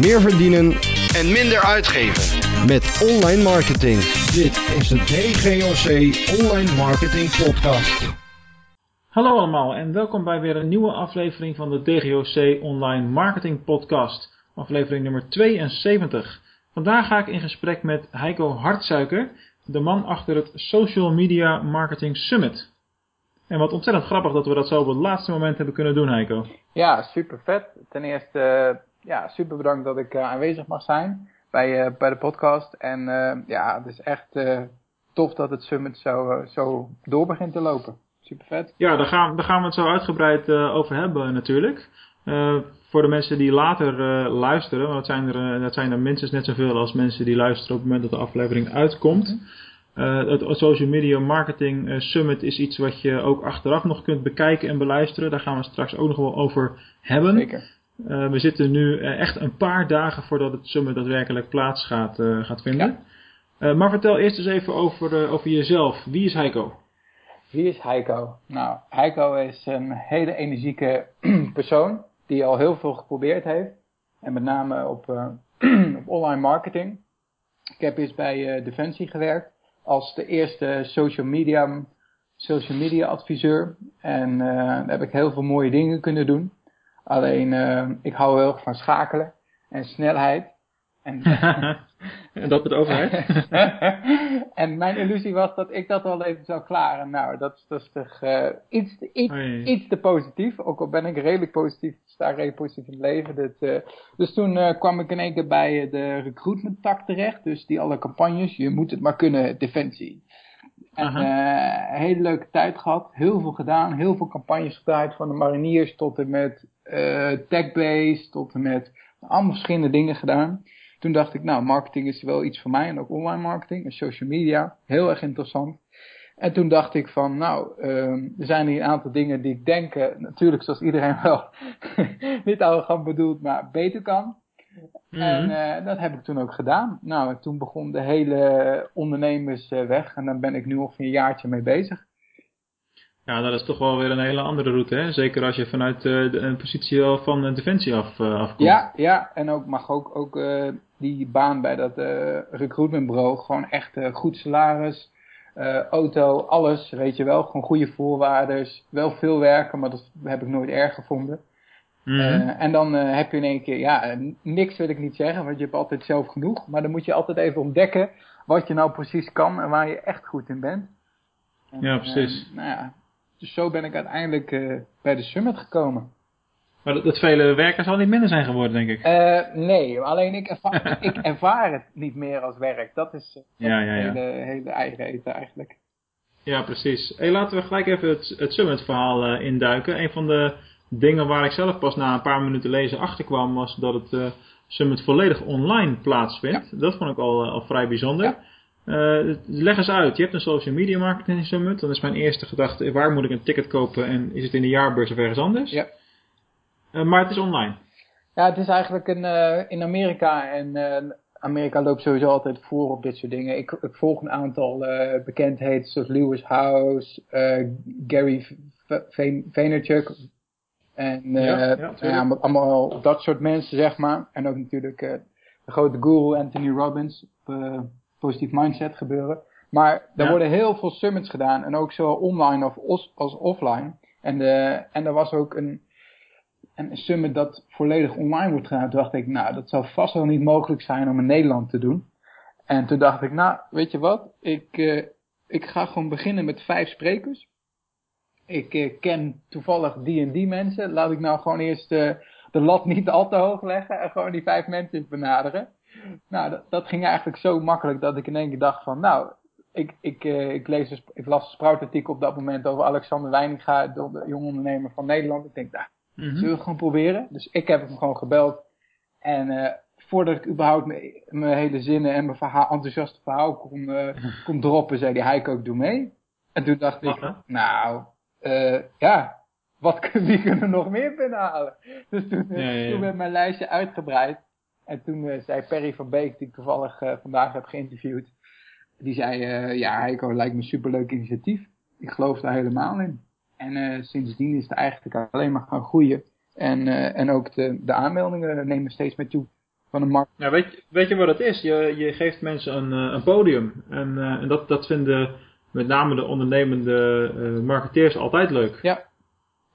meer verdienen en minder uitgeven. met online marketing. Dit is de DGOC Online Marketing Podcast. Hallo allemaal en welkom bij weer een nieuwe aflevering van de DGOC Online Marketing Podcast, aflevering nummer 72. Vandaag ga ik in gesprek met Heiko Hartsuiker, de man achter het Social Media Marketing Summit. En wat ontzettend grappig dat we dat zo op het laatste moment hebben kunnen doen, Heiko. Ja, super vet. Ten eerste, eh, ja, super bedankt dat ik uh, aanwezig mag zijn bij, uh, bij de podcast. En ja, het is echt tof dat het summit zo, zo door begint te lopen. Super vet. Ja, daar gaan, daar gaan we het zo uitgebreid over hebben natuurlijk. voor de mensen die later luisteren, want dat zijn, er, dat zijn er minstens net zoveel als mensen die luisteren op het moment dat de aflevering uitkomt. Uh, het Social Media Marketing Summit is iets wat je ook achteraf nog kunt bekijken en beluisteren. Daar gaan we straks ook nog wel over hebben. Zeker. Uh, we zitten nu echt een paar dagen voordat het summit daadwerkelijk plaats gaat, gaat vinden. Ja. maar vertel eerst eens even over, over jezelf. Wie is Heiko? Wie is Heiko? Nou, Heiko is een hele energieke persoon die al heel veel geprobeerd heeft. En met name op, op online marketing. Ik heb eerst bij Defensie gewerkt als de eerste social media, social media adviseur. En uh, daar heb ik heel veel mooie dingen kunnen doen. Alleen, uh, ik hou heel erg van schakelen en snelheid. En, en dat met overheid? en mijn illusie was dat ik dat wel even zou klaren. Nou, dat, dat is toch uh, iets, iets, oh, iets te positief. Ook al ben ik redelijk positief, sta redelijk positief in het leven. Dat, uh, dus toen uh, kwam ik in één keer bij de recruitment tak terecht. Dus die alle campagnes, je moet het maar kunnen, defensie. En uh, hele leuke tijd gehad, heel veel gedaan, heel veel campagnes gedraaid. Van de mariniers tot en met tech-based, tot en met allemaal verschillende dingen gedaan. Toen dacht ik, nou, marketing is wel iets voor mij en ook online marketing en social media. Heel erg interessant. En toen dacht ik van, nou, um, er zijn hier een aantal dingen die ik denk, uh, natuurlijk zoals iedereen wel, niet arrogant bedoeld, maar beter kan. Mm -hmm. En uh, dat heb ik toen ook gedaan. Nou, toen begon de hele ondernemersweg en dan ben ik nu ongeveer een jaartje mee bezig. Ja, dat is toch wel weer een hele andere route, hè? Zeker als je vanuit uh, de, een positie van Defensie af, uh, afkomt. Ja, ja, en ook mag ook, ook uh, die baan bij dat recruitmentbureau gewoon echt goed salaris, auto, alles, weet je wel. Gewoon goede voorwaarden, wel veel werken, maar dat heb ik nooit erg gevonden. Mm -hmm. en dan heb je in één keer, ja, niks wil ik niet zeggen, want je hebt altijd zelf genoeg. Maar dan moet je altijd even ontdekken wat je nou precies kan en waar je echt goed in bent. En, ja, precies. nou ja, dus zo ben ik uiteindelijk uh, bij de summit gekomen. Maar dat, dat vele werken zal niet minder zijn geworden, denk ik. Uh, nee, alleen ik ervaar, ik ervaar het niet meer als werk. Dat is dat ja, ja, ja. hele, hele eigen eten eigenlijk. Ja, precies. Hey, laten we gelijk even het, het summit verhaal uh, induiken. Een van de dingen waar ik zelf pas na een paar minuten lezen achterkwam was dat het uh, summit volledig online plaatsvindt. Ja. Dat vond ik al, al vrij bijzonder. Uh, leg eens uit, je hebt een social media marketing summit. Dan is mijn eerste gedachte, waar moet ik een ticket kopen en is het in de jaarbeurs of ergens anders? Ja. Uh, maar het is online. Ja, het is eigenlijk een, uh, in Amerika en Amerika loopt sowieso altijd voor op dit soort dingen. Ik, ik volg een aantal bekendheden zoals Lewis House, Gary Vaynerchuk en ja, ja, ja, allemaal dat soort mensen zeg maar. En ook natuurlijk de grote guru Anthony Robbins positief mindset gebeuren. Maar er ja. worden heel veel summits gedaan. En ook zo online of als offline. En, de, en er was ook een, een summit dat volledig online wordt gedaan. Toen dacht ik, nou, dat zou vast wel niet mogelijk zijn om in Nederland te doen. En toen dacht ik, nou, weet je wat? Ik, uh, ik ga gewoon beginnen met vijf sprekers. Ik uh, ken toevallig die en die mensen. Laat ik nou gewoon eerst uh, de lat niet al te hoog leggen. En gewoon die vijf mensen benaderen. Nou, dat, dat, ging eigenlijk zo makkelijk dat ik in één keer dacht van, nou, ik, ik, uh, ik, lees ik las een sproutartikel op dat moment over Alexander Weininga, de jonge ondernemer van Nederland. Ik denk, nou, mm -hmm. zullen we gewoon proberen? Dus ik heb hem gewoon gebeld. En uh, voordat ik überhaupt mijn hele zinnen en mijn verhaal, enthousiaste verhaal kon, uh, kon droppen, zei hij, Heiko, ik doe mee. En toen dacht ik, Aha. nou, ja, wat, wie kunnen we nog meer binnenhalen? Dus toen, ja, ja, ja. toen werd mijn lijstje uitgebreid. En toen uh, zei Perry van Beek, die ik toevallig uh, vandaag heb geïnterviewd, die zei, uh, ja Heiko, lijkt me een superleuk initiatief. Ik geloof daar helemaal in. En sindsdien is het eigenlijk alleen maar gaan groeien. En, en ook de, de aanmeldingen nemen steeds meer toe. van een markt. Ja, weet, weet je wat het is? Je, je geeft mensen een, eh, een podium. En, en dat, dat vinden met name de ondernemende marketeers altijd leuk. Ja.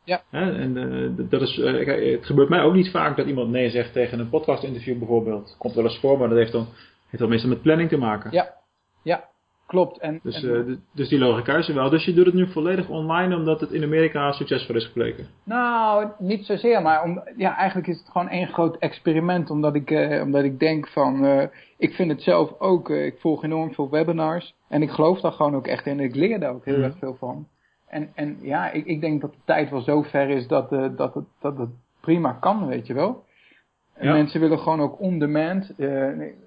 Ja. Hè? En dat is, het gebeurt mij ook niet vaak dat iemand nee zegt tegen een podcast interview bijvoorbeeld. Komt wel eens voor, maar dat heeft dan, heeft dan meestal met planning te maken. Ja, ja. Klopt. En, dus, en, uh, dus die logica is er wel. Dus je doet het nu volledig online omdat het in Amerika succesvol is gebleken? Nou, niet zozeer. Maar om, ja, eigenlijk is het gewoon één groot experiment. Omdat ik, omdat ik denk van... Ik vind het zelf ook... ik volg enorm veel webinars. En ik geloof daar gewoon ook echt in. En ik leer daar ook heel mm. erg veel van. En, en ja, ik, ik denk dat de tijd wel zo ver is dat, dat, het, dat het prima kan, weet je wel. En ja. mensen willen gewoon ook on-demand.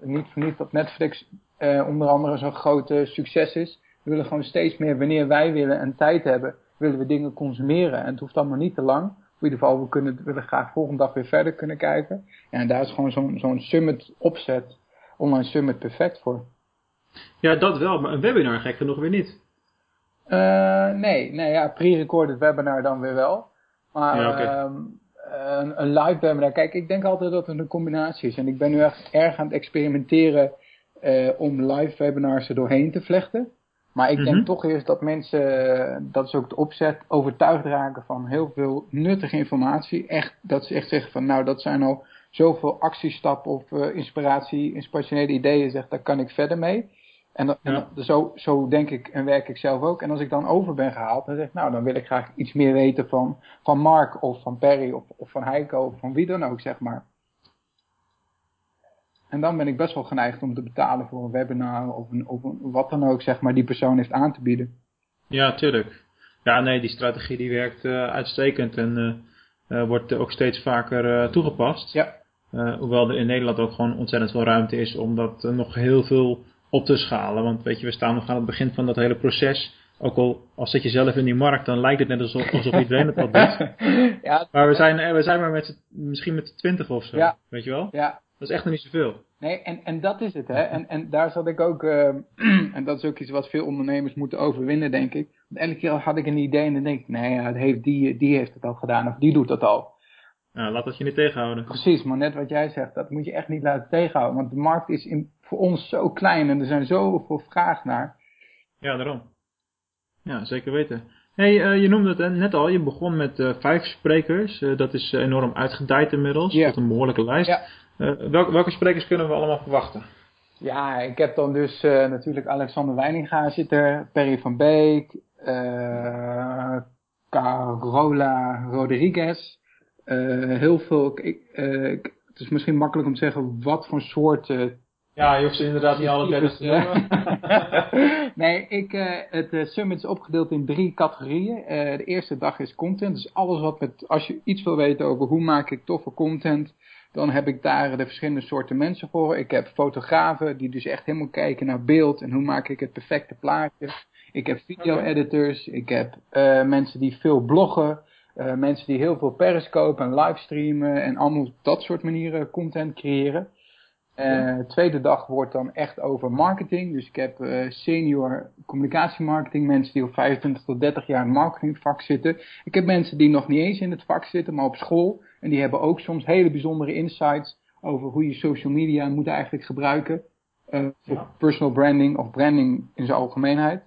niet voor niet dat Netflix uh, onder andere zo'n grote succes is. We willen gewoon steeds meer, wanneer wij willen en tijd hebben, willen we dingen consumeren. En het hoeft allemaal niet te lang. In ieder geval, we kunnen, willen graag volgende dag weer verder kunnen kijken. En daar is gewoon zo'n zo'n summit opzet, online summit perfect voor. Ja, dat wel, maar een webinar gek genoeg weer niet. Uh, nee, nee, ja, pre-recorded webinar dan weer wel. Maar ja, okay. um, een, een, live webinar, kijk, ik denk altijd dat het een combinatie is. En ik ben nu echt erg aan het experimenteren uh, om live webinars er doorheen te vlechten. Maar ik denk Mhm. toch eerst dat mensen, dat is ook de opzet, overtuigd raken van heel veel nuttige informatie. Echt, dat ze echt zeggen van nou dat zijn al zoveel actiestappen of uh, inspiratie, inspirationele ideeën, zegt daar kan ik verder mee. En, Ja. zo, zo denk ik en werk ik zelf ook. En als ik dan over ben gehaald, dan zeg ik nou dan wil ik graag iets meer weten van, van Mark of van Perry of, of van Heiko of van wie dan ook zeg maar. En dan ben ik best wel geneigd om te betalen voor een webinar of, een, of een, wat dan ook, zeg maar, die persoon heeft aan te bieden. Ja, tuurlijk. Ja, nee, die strategie die werkt eh, uitstekend en eh, eh, wordt ook steeds vaker toegepast. Ja. Hoewel er in Nederland ook gewoon ontzettend veel ruimte is om dat eh, nog heel veel op te schalen. Want weet je, we staan nog aan het begin van dat hele proces. Ook al als zit je zelf in die markt, dan lijkt het net alsof, alsof iedereen het al doet. ja, Maar we zijn, eh, we zijn maar met misschien met twintig of zo. Ja. Weet je wel? ja. Dat is echt nog niet zoveel. Nee, en, en dat is het, hè. En, en daar zat ik ook, eh, en dat is ook iets wat veel ondernemers moeten overwinnen, denk ik. Want elke keer had ik een idee en dan denk ik, nee, het heeft die, die heeft het al gedaan, of die doet dat al. Ja, laat dat je niet tegenhouden. Precies, maar net wat jij zegt, dat moet je echt niet laten tegenhouden. Want de markt is in, voor ons zo klein en er zijn zoveel vraag naar. Ja, daarom. Ja, zeker weten. hey, eh, je noemde het net al, je begon met eh, vijf sprekers. Eh, dat is enorm uitgedijd inmiddels, Ja. tot een behoorlijke lijst. Welke, welke sprekers kunnen we allemaal verwachten? Ja, ik heb dan dus natuurlijk Alexander Weininga zit er, Perry van Beek, Carola Rodriguez. heel veel, ik, ik- het is misschien makkelijk om te zeggen wat voor soort Ja, je hoeft ze inderdaad niet alle dertig te noemen. nee, ik, eh, het eh, summit is opgedeeld in drie categorieën. Eh, de eerste dag is content. Dus alles wat met, als je iets wil weten over hoe maak ik toffe content, dan heb ik daar de verschillende soorten mensen voor. Ik heb fotografen die dus echt helemaal kijken naar beeld en hoe maak ik het perfecte plaatje. Ik heb video-editors, ik heb mensen die veel bloggen, mensen die heel veel periscope en livestreamen en allemaal op dat soort manieren content creëren. Eh, tweede dag wordt dan echt over marketing. Dus ik heb eh, senior communicatiemarketing, mensen die op 25 tot 30 jaar in het marketingvak zitten. Ik heb mensen die nog niet eens in het vak zitten, maar op school. En die hebben ook soms hele bijzondere insights over hoe je social media moet eigenlijk gebruiken. eh, voor personal branding of branding in zijn algemeenheid.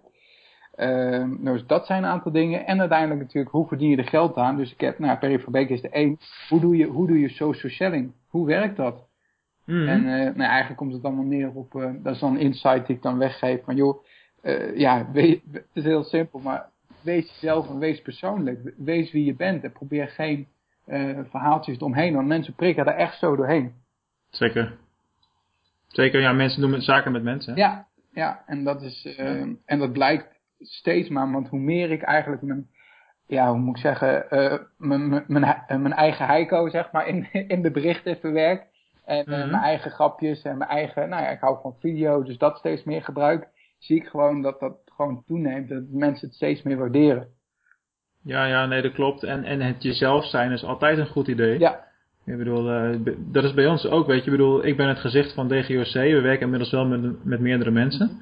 Eh, dus dat zijn een aantal dingen. En uiteindelijk natuurlijk, hoe verdien je er geld aan? Dus ik heb, nou, Perry van Beek is de één. Hoe doe je, hoe doe je social selling? Hoe werkt dat? Mhm. En eh, nou, eigenlijk komt het allemaal neer op, eh, dat is dan een insight die ik dan weggeef. Van joh, eh, ja, het is heel simpel, maar wees jezelf en wees persoonlijk. Wees wie je bent en probeer geen verhaaltjes eromheen, want mensen prikken daar echt zo doorheen. Zeker. Zeker, ja, mensen doen met, zaken met mensen. hè? Ja, ja, en dat is, en dat blijkt steeds maar, want hoe meer ik eigenlijk mijn, ja, hoe moet ik zeggen, mijn, mijn, mijn, eigen heiko, zeg maar, in, in de berichten verwerk. En eh, Mhm. mijn eigen grapjes en mijn eigen, nou ja, ik hou van video, dus dat steeds meer gebruik. Zie ik gewoon dat dat gewoon toeneemt, dat mensen het steeds meer waarderen. Ja, ja, nee, dat klopt. En, en het jezelf zijn is altijd een goed idee. Ja, Ik bedoel, eh, dat is bij ons ook, weet je. Ik bedoel, ik ben het gezicht van DGOC. We werken inmiddels wel met, met meerdere mensen.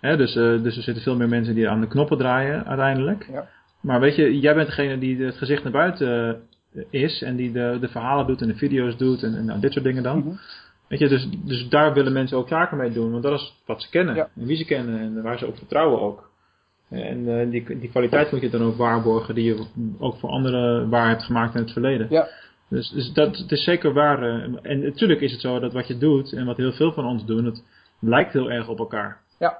Hè, dus, eh, dus er zitten veel meer mensen die aan de knoppen draaien uiteindelijk. Ja. Maar weet je, jij bent degene die het gezicht naar buiten is. En die de, de verhalen doet en de video's doet en, en nou, dit soort dingen dan. Mhm. Weet je, dus, dus daar willen mensen ook zaken mee doen, want dat is wat ze kennen. Ja. En wie ze kennen en waar ze op vertrouwen ook. En eh, die, die kwaliteit moet je dan ook waarborgen die je ook voor anderen waar hebt gemaakt in het verleden. Ja. Dus, dus dat het is zeker waar. eh, en natuurlijk is het zo dat wat je doet en wat heel veel van ons doen, het lijkt heel erg op elkaar. Ja.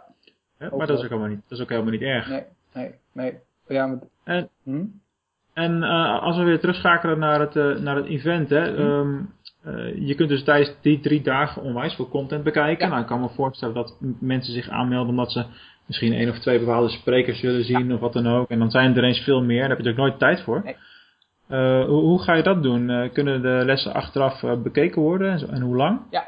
Hè? Maar dat is, ook helemaal niet, dat is ook helemaal niet erg. Nee, nee, nee. Ja, maar, En, hm? En eh, als we weer terugschakelen naar het, eh, naar het event, hè, Mhm. ehm, eh, je kunt dus tijdens die drie dagen onwijs veel content bekijken. Ja. Nou, ik kan me voorstellen dat mensen zich aanmelden omdat ze misschien één of twee bepaalde sprekers zullen zien of wat dan ook. En dan zijn er eens veel meer, daar heb je natuurlijk nooit tijd voor. Nee. Hoe, hoe ga je dat doen? Kunnen de lessen achteraf bekeken worden en, zo- en hoe lang? Ja,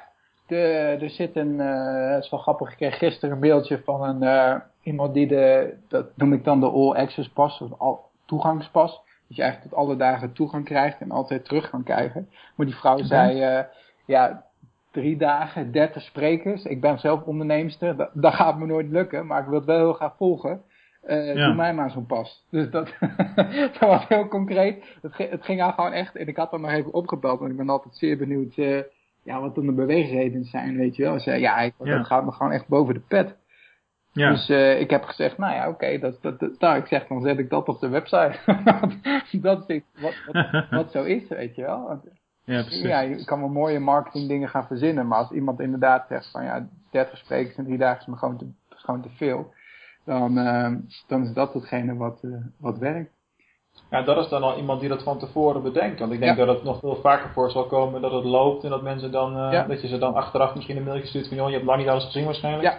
de, er zit een, het is wel grappig, ik kreeg gisteren een beeldje van een, iemand die de, dat noem ik dan de all access pas, of toegangspas. Dat je eigenlijk tot alle dagen toegang krijgt en altijd terug kan krijgen. Maar die vrouw zei, eh, ja, drie dagen, dertig sprekers. Ik ben zelf onderneemster, dat, dat gaat me nooit lukken, maar ik wil het wel heel graag volgen. Eh, Ja. Doe mij maar zo'n pas. Dus dat, dat was heel concreet. Het, ging- het ging haar gewoon echt, en ik had dan nog even opgebeld, want ik ben altijd zeer benieuwd eh, ja, wat dan de beweegredenen zijn, weet je wel. Ze zei, ja, ik, Ja. dat gaat me gewoon echt boven de pet. Ja, Dus eh, ik heb gezegd, nou ja, oké, dat, dat, dat, nou, ik zeg, dan zet ik dat op de website. dat is wat, wat, wat zo is, weet je wel. Ja precies. ja, je kan wel mooie marketing dingen gaan verzinnen, maar als iemand inderdaad zegt van ja, 30 sprekers in drie dagen is me gewoon te, gewoon te veel, dan, eh, dan is dat hetgene wat, eh, wat werkt. Ja, dat is dan al iemand die dat van tevoren bedenkt. Want ik denk Ja. dat het nog veel vaker voor zal komen dat het loopt en dat mensen dan, eh, Ja. dat je ze dan achteraf misschien een mailtje stuurt van joh, je hebt lang niet alles gezien waarschijnlijk. Ja.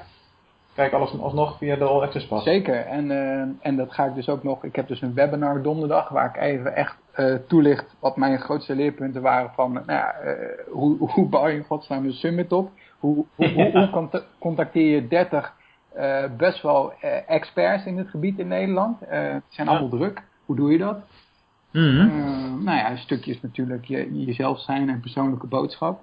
Kijk alles alsnog via de All Access Pass. Zeker, en, eh, en dat ga ik dus ook nog, ik heb dus een webinar donderdag waar ik even echt eh, toelicht wat mijn grootste leerpunten waren van, nou ja, eh, hoe, hoe bouw je in godsnaam een summit op? Hoe, hoe, hoe, hoe cont- contacteer je 30 eh, best wel experts in het gebied in Nederland? Eh, het zijn Ja. allemaal druk. Hoe doe je dat? Mhm. Nou ja, een stukje is natuurlijk je, jezelf zijn en persoonlijke boodschap.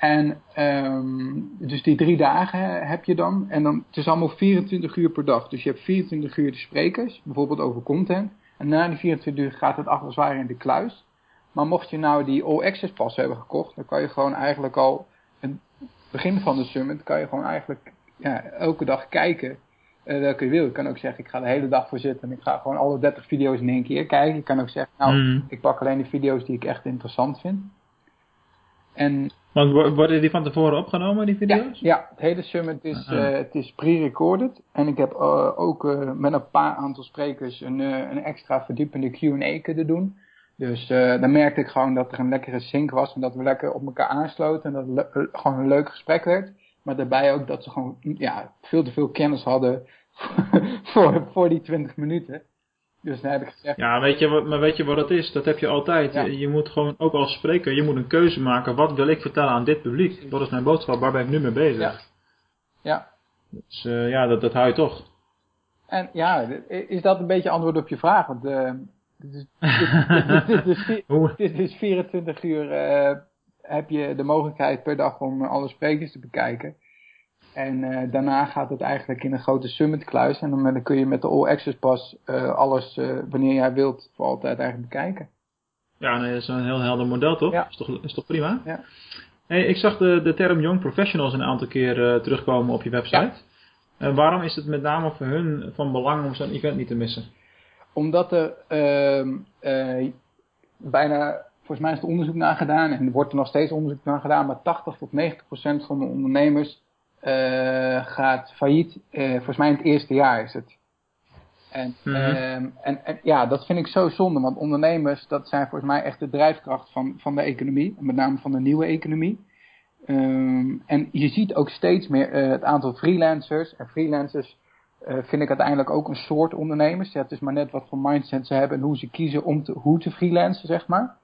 En ehm, dus die drie dagen heb je dan. En dan, het is allemaal 24 uur per dag. Dus je hebt 24 uur de sprekers, bijvoorbeeld over content. En na die 24 uur gaat het achter als ware in de kluis. Maar mocht je nou die All Access pas hebben gekocht, dan kan je gewoon eigenlijk al, het begin van de summit, kan je gewoon eigenlijk ja, elke dag kijken eh, welke je wil. Je kan ook zeggen, ik ga de hele dag voor zitten en ik ga gewoon alle 30 video's in één keer kijken. Je kan ook zeggen, nou, Mhm. ik pak alleen de video's die ik echt interessant vind. En Want wo- worden die van tevoren opgenomen, die video's? ja het hele summit is, eh, het is pre-recorded. En ik heb eh, ook eh, met een paar aantal sprekers een, een extra verdiepende Q&A kunnen doen. Dus dan merkte ik gewoon dat er een lekkere sync was en dat we lekker op elkaar aansloten. En dat het gewoon een leuk gesprek werd. Maar daarbij ook dat ze gewoon ja, veel te veel kennis hadden voor, voor die 20 minuten. Dus dan heb ik gezegd, Ja, weet je, wat- maar weet je wat het is? Dat heb je altijd. Ja. Je, je moet gewoon, ook als spreker, je moet een keuze maken. Wat wil ik vertellen aan dit publiek? Wat is mijn boodschap? Waar ben ik nu mee bezig? Ja. ja, Dus eh, ja, dat, dat hou je toch. En ja, is dat een beetje antwoord op je vraag? Want eh, is, is dit is 24 uur eh, heb je de mogelijkheid per dag om alle sprekers te bekijken. En eh, daarna gaat het eigenlijk in een grote summit kluis. En dan, kun je met de All Access Pass eh, alles eh, wanneer jij wilt voor altijd eigenlijk bekijken. Ja, nee, dat is een heel helder model, toch? Ja. Is toch, is toch prima? Ja. Hey, ik zag de, de term Young Professionals een aantal keer terugkomen op je website. Waarom is het met name voor hun van belang om zo'n event niet te missen? Omdat er ehm, eh, bijna, volgens mij is er onderzoek naar gedaan en er wordt er nog steeds onderzoek naar gedaan, maar 80 tot 90 procent van de ondernemers eh, gaat failliet. eh, volgens mij in het eerste jaar is het. En, Mhm. ehm, en, en ja, dat vind ik zo zonde, want ondernemers, dat zijn volgens mij echt de drijfkracht van, van de economie, met name van de nieuwe economie. Ehm, en je ziet ook steeds meer eh, het aantal freelancers. En freelancers vind ik uiteindelijk ook een soort ondernemers. Ja, het is maar net wat voor mindset ze hebben en hoe ze kiezen om te, hoe te freelancen, zeg maar.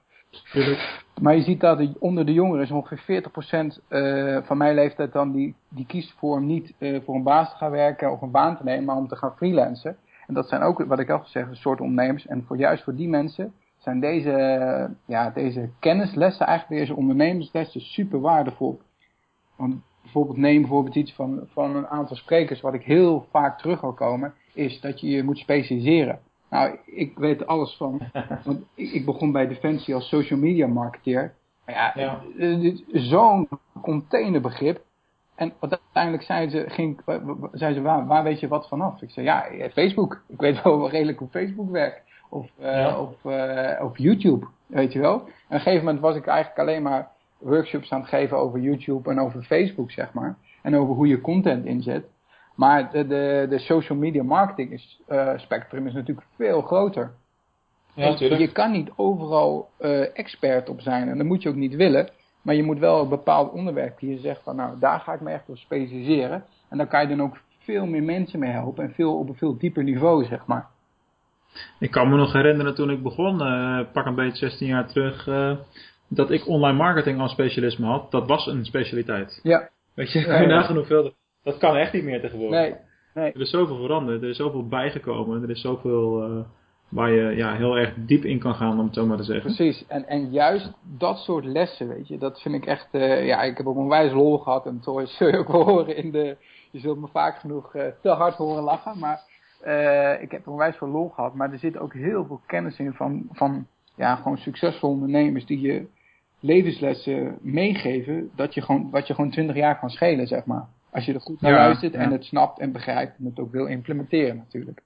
Maar je ziet dat er onder de jongeren is ongeveer 40% eh, van mijn leeftijd dan die, die kiest voor om niet eh, voor een baas te gaan werken of een baan te nemen, maar om te gaan freelancen. En dat zijn ook, wat ik al gezegd, een soort ondernemers. En voor, juist voor die mensen zijn deze, ja, deze kennislessen, eigenlijk deze ondernemerslessen, super waardevol. Want bijvoorbeeld neem bijvoorbeeld iets van, van een aantal sprekers, wat ik heel vaak terug wil komen, is dat je je moet specialiseren. Nou, ik weet alles van. Want ik, begon bij Defensie als social media marketeer. Maar ja, is zo'n containerbegrip. En uiteindelijk zei ze, ging, zei ze waar, waar weet je wat vanaf? Ik zei, ja, Facebook. Ik weet wel redelijk hoe Facebook werkt. Of, uh, of, uh, of YouTube, weet je wel. En op een gegeven moment was ik eigenlijk alleen maar workshops aan het geven over YouTube en over Facebook, zeg maar. En over hoe je content inzet. Maar de, de, de social media marketing is, uh, spectrum is natuurlijk veel groter. Ja, natuurlijk. Je kan niet overal uh, expert op zijn en dat moet je ook niet willen. Maar je moet wel een bepaald onderwerp je zegt van nou daar ga ik me echt op specialiseren. En dan kan je dan ook veel meer mensen mee helpen en veel op een veel dieper niveau zeg maar. Ik kan me nog herinneren toen ik begon, uh, pak een beetje 16 jaar terug, uh, dat ik online marketing als specialisme had. Dat was een specialiteit. Ja. Weet je, kan je nagaan hoeveel, dat kan echt niet meer tegenwoordig. Nee, nee. Er is zoveel veranderd, er is zoveel bijgekomen, er is zoveel uh, waar je ja, heel erg diep in kan gaan, om het zo maar te zeggen. Precies, en, en juist dat soort lessen, weet je, dat vind ik echt, uh, ja, ik heb ook een wijs lol gehad en toch zul je ook wel horen in de, je zult me vaak genoeg uh, te hard horen lachen, maar uh, ik heb er onwijs veel lol gehad, maar er zit ook heel veel kennis in van, van ja, gewoon succesvolle ondernemers die je levenslessen meegeven, dat je gewoon, wat je gewoon twintig jaar kan schelen, zeg maar. Als je er goed naar Ja, luistert ja. en het snapt en begrijpt en het ook wil implementeren natuurlijk.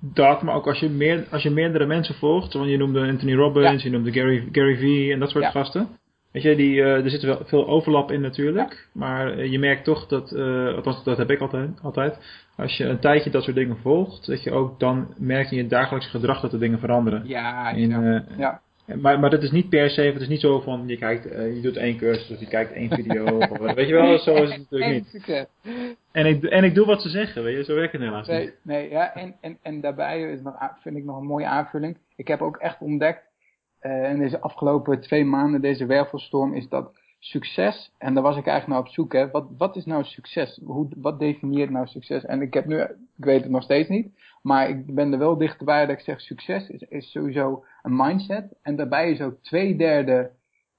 Dat, maar ook als je, meer, als je meerdere mensen volgt, want je noemde Anthony Robbins, je noemde Gary, Gary Vee en dat soort gasten. Weet je, die, eh, er zit wel veel overlap in natuurlijk, maar eh, je merkt toch dat, eh, althans dat heb ik altijd, altijd, als je een tijdje dat soort dingen volgt, dat je ook dan merkt in je dagelijkse gedrag dat er dingen veranderen. Ja, In, ja. Maar, maar dat is niet per se, het is niet zo van je kijkt, eh, je doet één cursus of je kijkt één video. of, weet je wel, zo is het natuurlijk niet. succes. En ik, en ik doe wat ze zeggen, weet je, zo werkt het helaas niet. Nee, nee ja, en, en, en daarbij is nog, vind ik nog een mooie aanvulling. Ik heb ook echt ontdekt, eh in deze afgelopen twee maanden, deze wervelstorm, is dat succes, en daar was ik eigenlijk naar op zoek, hè, wat, wat is nou succes? Hoe, wat definieert nou succes? En ik heb nu, ik weet het nog steeds niet, maar ik ben er wel dichterbij dat ik zeg, succes is, is sowieso een mindset, en daarbij is ook twee derde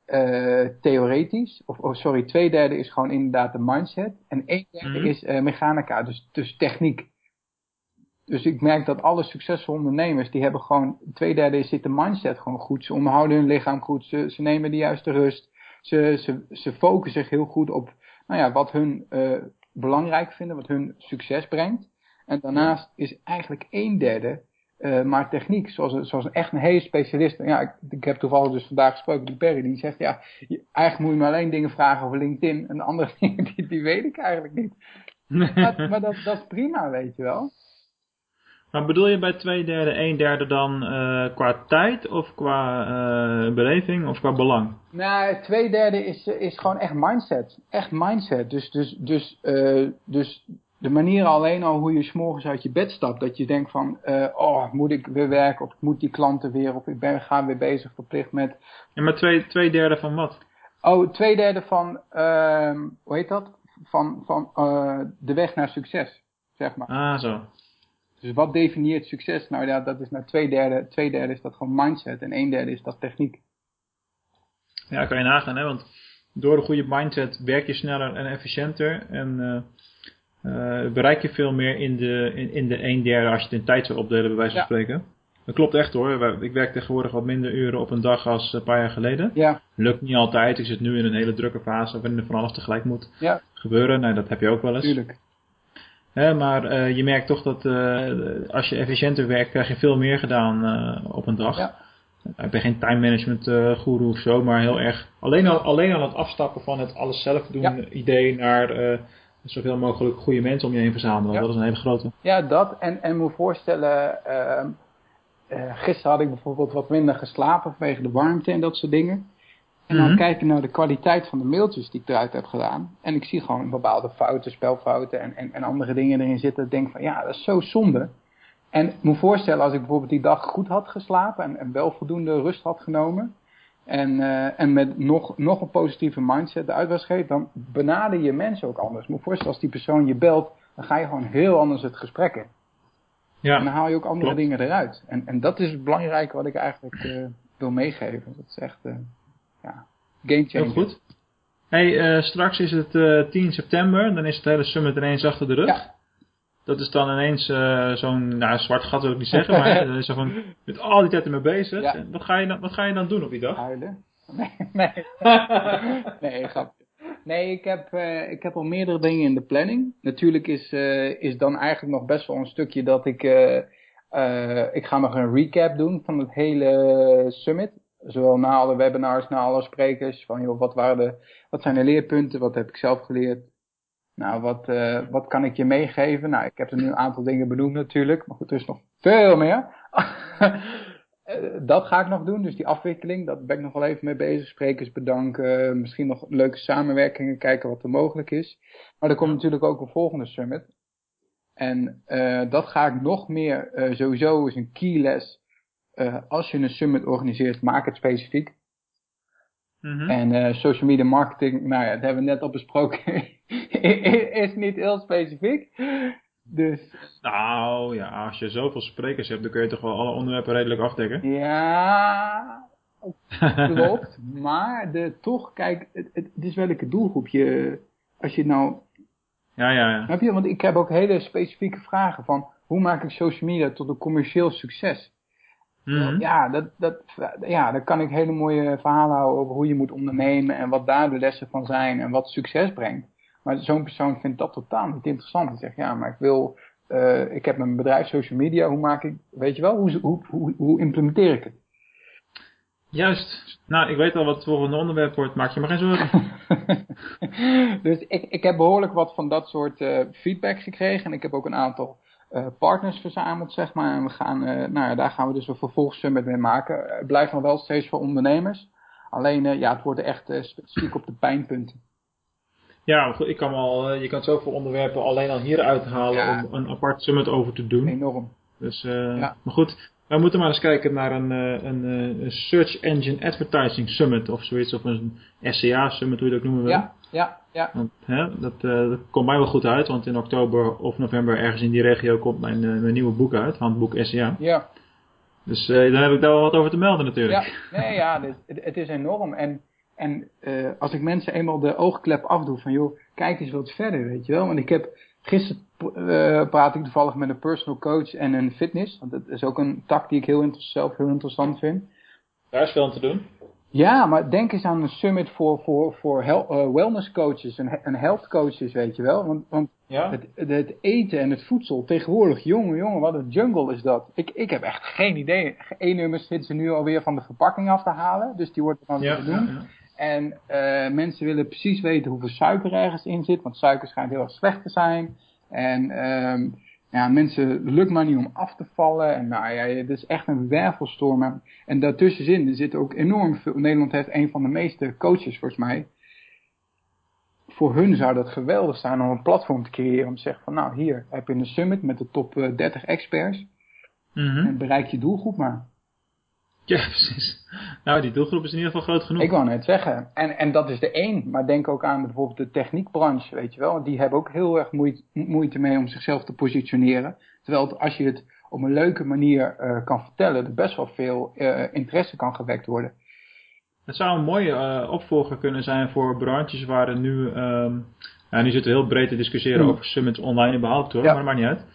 eh, theoretisch, of oh, sorry, twee derde is gewoon inderdaad de mindset, en één derde Mhm. is eh, mechanica, dus, dus techniek. Dus ik merk dat alle succesvolle ondernemers, die hebben gewoon, twee derde zit de mindset gewoon goed. Ze onderhouden hun lichaam goed, ze, ze nemen de juiste rust. Ze, ze, ze focussen zich heel goed op nou ja, wat hun eh, belangrijk vinden, wat hun succes brengt. En daarnaast is eigenlijk een derde eh, maar techniek, zoals, zoals echt een hele specialist. Ja, ik, ik heb toevallig dus vandaag gesproken met Perry, die zegt ja, je- eigenlijk moet je me alleen dingen vragen over LinkedIn en de andere dingen die, die weet ik eigenlijk niet. Maar, maar dat, dat is prima, weet je wel. Maar bedoel je bij twee derde, een derde dan eh, qua tijd of qua eh, beleving of qua belang? Nou, twee derde is, is gewoon echt mindset. Echt mindset. Dus, dus, dus, dus de manier alleen al hoe je 's morgens uit je bed stapt. Dat je denkt van, eh, oh, moet ik weer werken? Of ik moet die klanten weer? Of ik ben, ga weer bezig verplicht met... Ja, maar twee, twee derde van wat? Oh, twee derde van, ehm, hoe heet dat? Van, van eh, de weg naar succes, zeg maar. Ah, zo. Dus wat definieert succes? Nou ja, dat is naar twee derde. Twee derde is dat gewoon mindset. En een derde is dat techniek. Ja, kan je nagaan, hè? Want door de goede mindset werk je sneller en efficiënter en eh, bereik je veel meer in de, in, in de een derde als je het in tijd zou opdelen, bij wijze van Ja. spreken. Dat klopt echt hoor. Ik werk tegenwoordig wat minder uren op een dag als een paar jaar geleden. Ja, Lukt niet altijd. Ik zit nu in een hele drukke fase waarin er van alles tegelijk moet ja, gebeuren. Nou, dat heb je ook wel eens. tuurlijk. Hè, maar eh, je merkt toch dat eh, als je efficiënter werkt, krijg je veel meer gedaan eh, op een dag. Ja. Ik ben geen time management eh guru of zo, maar heel erg alleen al, alleen al het afstappen van het alles zelf doen Ja. idee naar eh, zoveel mogelijk goede mensen om je heen verzamelen. Ja. Dat is een hele grote. Ja, dat. En, en moet voorstellen, eh, gisteren had ik bijvoorbeeld wat minder geslapen vanwege de warmte en dat soort dingen. En dan Mhm. kijk ik naar de kwaliteit van de mailtjes die ik eruit heb gedaan. En ik zie gewoon bepaalde fouten, spelfouten en, en, en andere dingen erin zitten. Ik denk van ja, dat is zo zonde. En ik moet voorstellen als ik bijvoorbeeld die dag goed had geslapen en, en wel voldoende rust had genomen. En, eh, en met nog, nog een positieve mindset eruit was gegeven, dan benader je mensen ook anders. Moet voorstellen als die persoon je belt, dan ga je gewoon heel anders het gesprek in. En dan Ja, haal je ook andere klopt. dingen eruit. En, en dat is het belangrijke wat ik eigenlijk eh, wil meegeven. Dat is echt, eh ja, game changer. heel goed. Hey, straks is het eh, 10 september, dan is het hele summit ineens achter de rug. Ja. Dat is dan ineens eh, zo'n nou, zwart gat wil ik niet zeggen, maar is zo van met al die tijd ermee bezig. Ja. Wat, ga je dan, wat ga je dan doen op die dag? Huilen? Nee, nee. nee, grapje. Nee, ik heb, uh, ik heb al meerdere dingen in de planning. Natuurlijk is, uh, is dan eigenlijk nog best wel een stukje dat ik... Uh, ik ga nog een recap doen van het hele summit. Zowel na alle webinars, na alle sprekers. Van joh, wat, waren de, wat zijn de leerpunten? Wat heb ik zelf geleerd? Nou, wat, wat kan ik je meegeven? Nou, ik heb er nu een aantal dingen benoemd natuurlijk. Maar goed, er is nog veel meer. Eh, dat ga ik nog doen, dus die afwikkeling, daar ben ik nog wel even mee bezig. Sprekers bedanken, misschien nog leuke samenwerkingen, kijken wat er mogelijk is. Maar er komt natuurlijk ook een volgende summit. En uh, dat ga ik nog meer, uh, sowieso is een key les. als je een summit organiseert, maak het specifiek. Mm -hmm. En social media marketing, nou ja, dat hebben we net al besproken, is niet heel specifiek. Dus. Nou ja, als je zoveel sprekers hebt, dan kun je toch wel alle onderwerpen redelijk afdekken? Ja, klopt. maar de, toch, kijk, het, het, is welke doelgroep je, als je nou... Ja, ja, ja. Heb je, want ik heb ook hele specifieke vragen van, hoe maak ik social media tot een commercieel succes? Mm -hmm. Ja, dat, dat, ja, dan kan ik hele mooie verhalen houden over hoe je moet ondernemen en wat daar de lessen van zijn en wat succes brengt. Maar zo'n persoon vindt dat totaal niet interessant. Die zegt, ja, maar ik wil, uh, ik heb mijn bedrijf social media, hoe maak ik, weet je wel, hoe, hoe, hoe, hoe implementeer ik het? Juist. Nou, ik weet al wat het volgende onderwerp wordt, maak je maar geen zorgen. dus ik, ik heb behoorlijk wat van dat soort uh, feedback gekregen. En ik heb ook een aantal partners verzameld, zeg maar. En we gaan, uh, nou ja, daar gaan we dus een vervolgsummit mee maken. Het blijft nog wel steeds voor ondernemers. Alleen, ja, het wordt echt specifiek op de pijnpunten. Ja, ik kan wel, je kan zoveel onderwerpen alleen al hier uithalen ja. om een apart summit over te doen. Enorm. Dus, uh, ja. maar goed, we moeten maar eens kijken naar een, een, een, Search Engine Advertising Summit of zoiets, of een SCA Summit, hoe je dat ook noemen wil. Ja, ja, ja. Want, hè, dat, uh, dat komt mij wel goed uit, want in oktober of november ergens in die regio komt mijn, uh, mijn nieuwe boek uit, handboek SCA. Ja. Dus uh, daar heb ik daar wel wat over te melden natuurlijk. Ja, nee, ja het, het is enorm. En en uh, als ik mensen eenmaal de oogklep afdoe van joh, kijk eens wat verder, weet je wel. Want ik heb gisteren uh, praat ik toevallig met een personal coach en een fitness. Want dat is ook een tak die ik heel zelf heel interessant vind. Daar is veel aan te doen. Ja, maar denk eens aan een summit voor, voor, voor uh, wellness coaches en, en health coaches, weet je wel. Want, want ja? het, het, eten en het voedsel, tegenwoordig, jongen, jongen, wat een jungle is dat. Ik, ik heb echt geen idee. Eén nummer zitten ze nu alweer van de verpakking af te halen. Dus die wordt er dan ja, te doen. Ja. En uh, mensen willen precies weten hoeveel suiker ergens in zit, want suiker schijnt heel erg slecht te zijn. En uh, ja, mensen lukt maar niet om af te vallen. En nou ja, het is echt een wervelstorm. En daartussenin er zit ook enorm veel. Nederland heeft een van de meeste coaches volgens mij. Voor hun zou dat geweldig zijn om een platform te creëren. Om te zeggen van nou hier heb je een summit met de top 30 experts. Mm -hmm. En bereik je doelgroep maar. Ja, precies. Nou, die doelgroep is in ieder geval groot genoeg. Ik wou net zeggen. En, en dat is de één. Maar denk ook aan bijvoorbeeld de techniekbranche, weet je wel. Die hebben ook heel erg moeite, moeite mee om zichzelf te positioneren. Terwijl als je het op een leuke manier uh, kan vertellen, er best wel veel uh, interesse kan gewekt worden. Het zou een mooie uh, opvolger kunnen zijn voor branches waar er nu... Um, ja, nu zitten we heel breed te discussiëren mm. over summits online überhaupt hoor, ja. maar dat maakt niet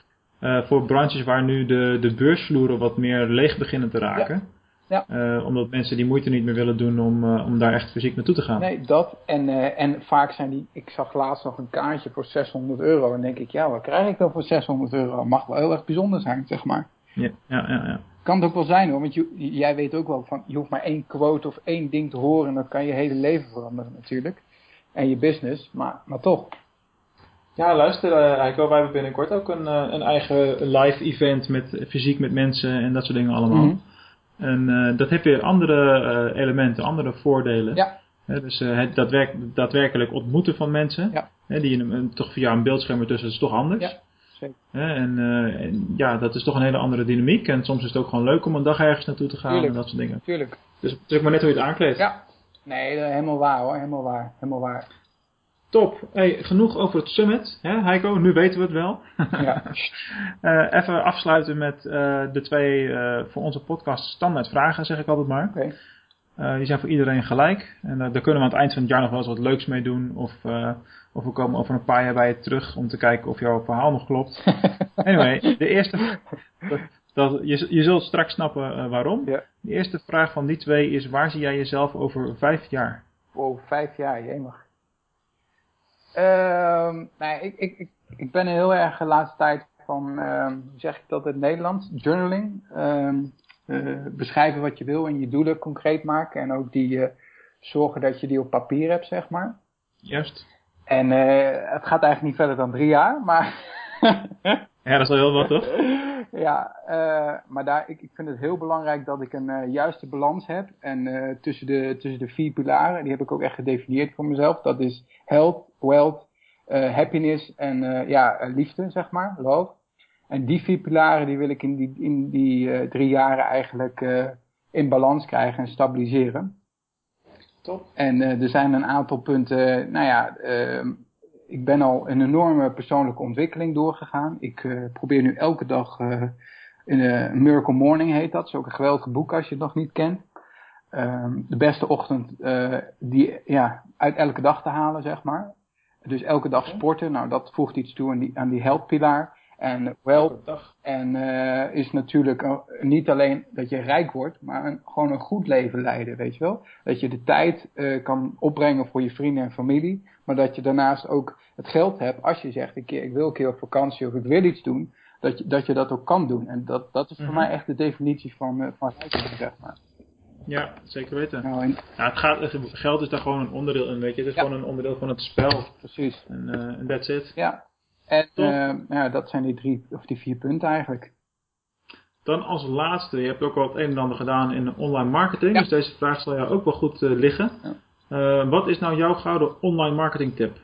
uit. Voor branches waar nu de, de beursvloeren wat meer leeg beginnen te raken. Ja. Ja. Uh, omdat mensen die moeite niet meer willen doen om, uh, om daar echt fysiek naartoe te gaan. Nee, dat. En, uh, en vaak zijn die. Ik zag laatst nog een kaartje voor 600 euro. En denk ik, ja, wat krijg ik dan voor 600 euro? Mag wel heel erg bijzonder zijn, zeg maar. Ja, ja, ja. ja. Kan het ook wel zijn hoor. Want je, jij weet ook wel van. Je hoeft maar één quote of één ding te horen. En dan kan je hele leven veranderen, natuurlijk. En je business. Maar, maar toch. Ja, luister, uh, Heiko, wij hebben binnenkort ook een, een eigen live event met fysiek met mensen en dat soort dingen allemaal. Mhm. En uh, dat heeft weer andere uh, elementen, andere voordelen. Ja. He, dus uh, het daadwerk, daadwerkelijk ontmoeten van mensen, ja. he, die een, een, toch via een beeldscherm ertussen, is toch anders. Ja, zeker. En, en, ja, dat is toch een hele andere dynamiek. En soms is het ook gewoon leuk om een dag ergens naartoe te gaan Tuurlijk. en dat soort dingen. Tuurlijk. Dus het is maar net hoe je het aankleedt. Ja. Nee, helemaal waar hoor, helemaal waar, helemaal waar. Top. Hey, genoeg over het summit. Hè, Heiko, nu weten we het wel. Ja. uh, even afsluiten met uh, de twee uh, voor onze podcast standaard vragen, zeg ik altijd maar. Okay. die zijn voor iedereen gelijk. En daar kunnen we aan het eind van het jaar nog wel eens wat leuks mee doen. Of, of we komen over een paar jaar bij je terug om te kijken of jouw verhaal nog klopt. anyway, de eerste... Dat, dat, je, je zult straks snappen waarom. Ja. De eerste vraag van die twee is: waar zie jij jezelf over vijf jaar? Wow, vijf jaar, jemig. Ehm nee, ik, ik, ik, ik ben heel erg de laatste tijd van, ehm, hoe zeg ik dat in het Nederlands? Journaling. Ehm eh, beschrijven wat je wil en je doelen concreet maken. En ook die eh, zorgen dat je die op papier hebt, zeg maar. Juist. En eh, het gaat eigenlijk niet verder dan drie jaar, maar... Ja, dat is wel heel wat, toch? ja, eh, maar daar, ik, ik vind het heel belangrijk dat ik een eh, juiste balans heb. En eh, tussen, de, tussen de vier pilaren, die heb ik ook echt gedefinieerd voor mezelf. Dat is health, wealth, happiness en ja, liefde, zeg maar, love. En die vier pilaren die wil ik in die, in die drie jaren eigenlijk in balans krijgen en stabiliseren. Top. En er zijn een aantal punten, nou ja, ehm, ik ben al een enorme persoonlijke ontwikkeling doorgegaan. Ik eh, probeer nu elke dag, eh in eh, Miracle Morning heet dat, dat is ook een geweldig boek als je het nog niet kent. Ehm, de beste ochtend die, ja, uit elke dag te halen, zeg maar. Dus elke dag sporten, nou dat voegt iets toe aan die, aan die health pilaar. En wel, en eh, is natuurlijk niet alleen dat je rijk wordt, maar een, gewoon een goed leven leiden, weet je wel. Dat je de tijd eh, kan opbrengen voor je vrienden en familie, maar dat je daarnaast ook het geld hebt als je zegt, een keer, ik wil een keer op vakantie of ik wil iets doen, dat je dat, je dat ook kan doen. En dat, dat is voor Mhm. mij echt de definitie van, eh, van rijk zijn, zeg maar. Ja, zeker weten. Nou, en, Ja, het gaat, geld is daar gewoon een onderdeel in, weet je. Het is Ja. gewoon een onderdeel van het spel. precies. En en that's it. Ja. En eh, ja, dat zijn die drie, of die vier punten eigenlijk. Dan als laatste, je hebt ook wel het een en ander gedaan in online marketing. Ja. Dus deze vraag zal jou ook wel goed eh, liggen. Ja. Eh, wat is nou jouw gouden online marketing tip?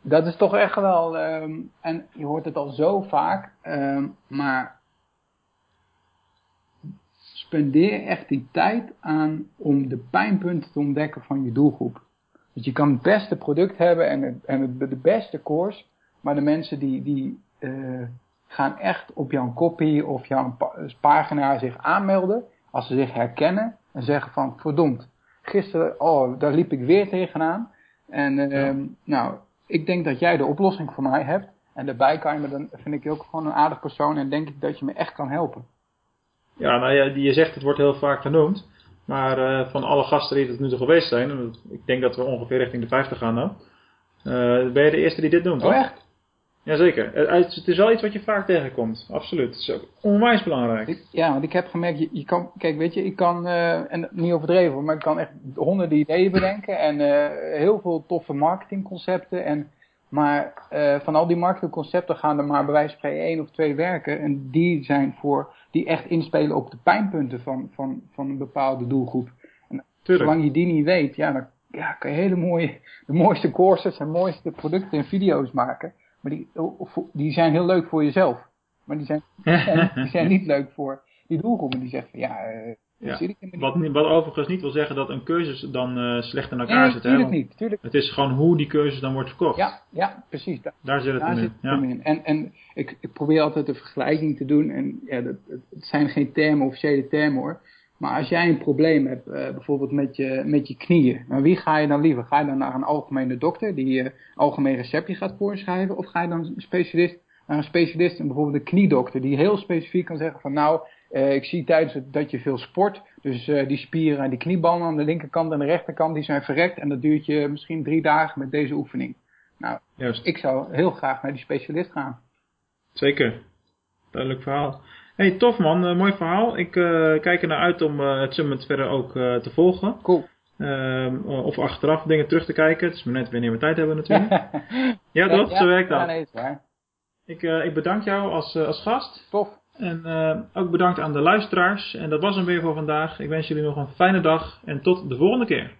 Dat is toch echt wel, ehm, en je hoort het al zo vaak, ehm, maar spendeer echt die tijd aan om de pijnpunten te ontdekken van je doelgroep. Dus je kan het beste product hebben en, het, en het, de beste course, maar de mensen die, die eh, gaan echt op jouw copy of jouw pa- pagina zich aanmelden, als ze zich herkennen en zeggen van verdomd, gisteren, oh, daar liep ik weer tegenaan. En ehm, nou, ik denk dat jij de oplossing voor mij hebt. En daarbij kan je me dan, vind ik je ook gewoon een aardig persoon en denk ik dat je me echt kan helpen. Ja, nou ja, je zegt het wordt heel vaak genoemd. Maar eh, van alle gasten die het nu toe geweest zijn, en ik denk dat we ongeveer richting de 50 gaan nou. eh, ben je de eerste die dit noemt, Oh toch? echt? Jazeker. Eh, Het het is wel iets wat je vaak tegenkomt. Absoluut. Het is ook onwijs belangrijk. Ik- ja, want ik heb gemerkt, je, je kan, kijk weet je, ik kan, en niet overdreven, maar ik kan echt honderden ideeën bedenken en heel veel toffe marketingconcepten. En, maar eh, van al die marketingconcepten gaan er maar bij wijze van spreken één of twee werken. En die zijn voor, die echt inspelen op de pijnpunten van, van, van een bepaalde doelgroep. Tuurlijk. Zolang je die niet weet, ja, dan ja, kan je hele mooie, de mooiste courses en mooiste producten en video's maken. Maar die, die zijn heel leuk voor jezelf. Maar die zijn, die zijn, die zijn niet leuk voor die doelgroepen die zeggen van ja, eh Ja. Wat, wat overigens niet wil zeggen dat een cursus dan eh, slecht in elkaar Nee, zit. Hè? natuurlijk want niet. Tuurlijk. Het is gewoon hoe die cursus dan wordt verkocht. Ja, ja, precies. Daar, Daar zit het daar in. zit het Ja. in. En, en ik, ik probeer altijd een vergelijking te doen. En ja, dat, het, zijn geen termen, officiële termen hoor. Maar als jij een probleem hebt, eh, bijvoorbeeld met je, met je knieën, naar wie ga je dan liever? Ga je dan naar een algemene dokter die je een algemeen receptje gaat voorschrijven? Of ga je dan een specialist, naar een specialist, en bijvoorbeeld een kniedokter, die heel specifiek kan zeggen van nou, eh, ik zie tijdens het, dat je veel sport, dus eh, die spieren en die kniebanden aan de linkerkant en de rechterkant, die zijn verrekt en dat duurt je misschien drie dagen met deze oefening. Nou, Juist. ik zou heel graag naar die specialist gaan. Zeker. Duidelijk verhaal. Hey, tof man. Eh, mooi verhaal. Ik kijk er naar uit om het summit verder ook te volgen. Cool. Of achteraf dingen terug te kijken. Het is maar net wanneer we tijd hebben natuurlijk. ja, toch? Zo werkt Ja, dat. nee, is waar. Ik, ik bedank jou als, als gast. Tof. En eh, ook bedankt aan de luisteraars. En dat was hem weer voor vandaag. Ik wens jullie nog een fijne dag. En tot de volgende keer.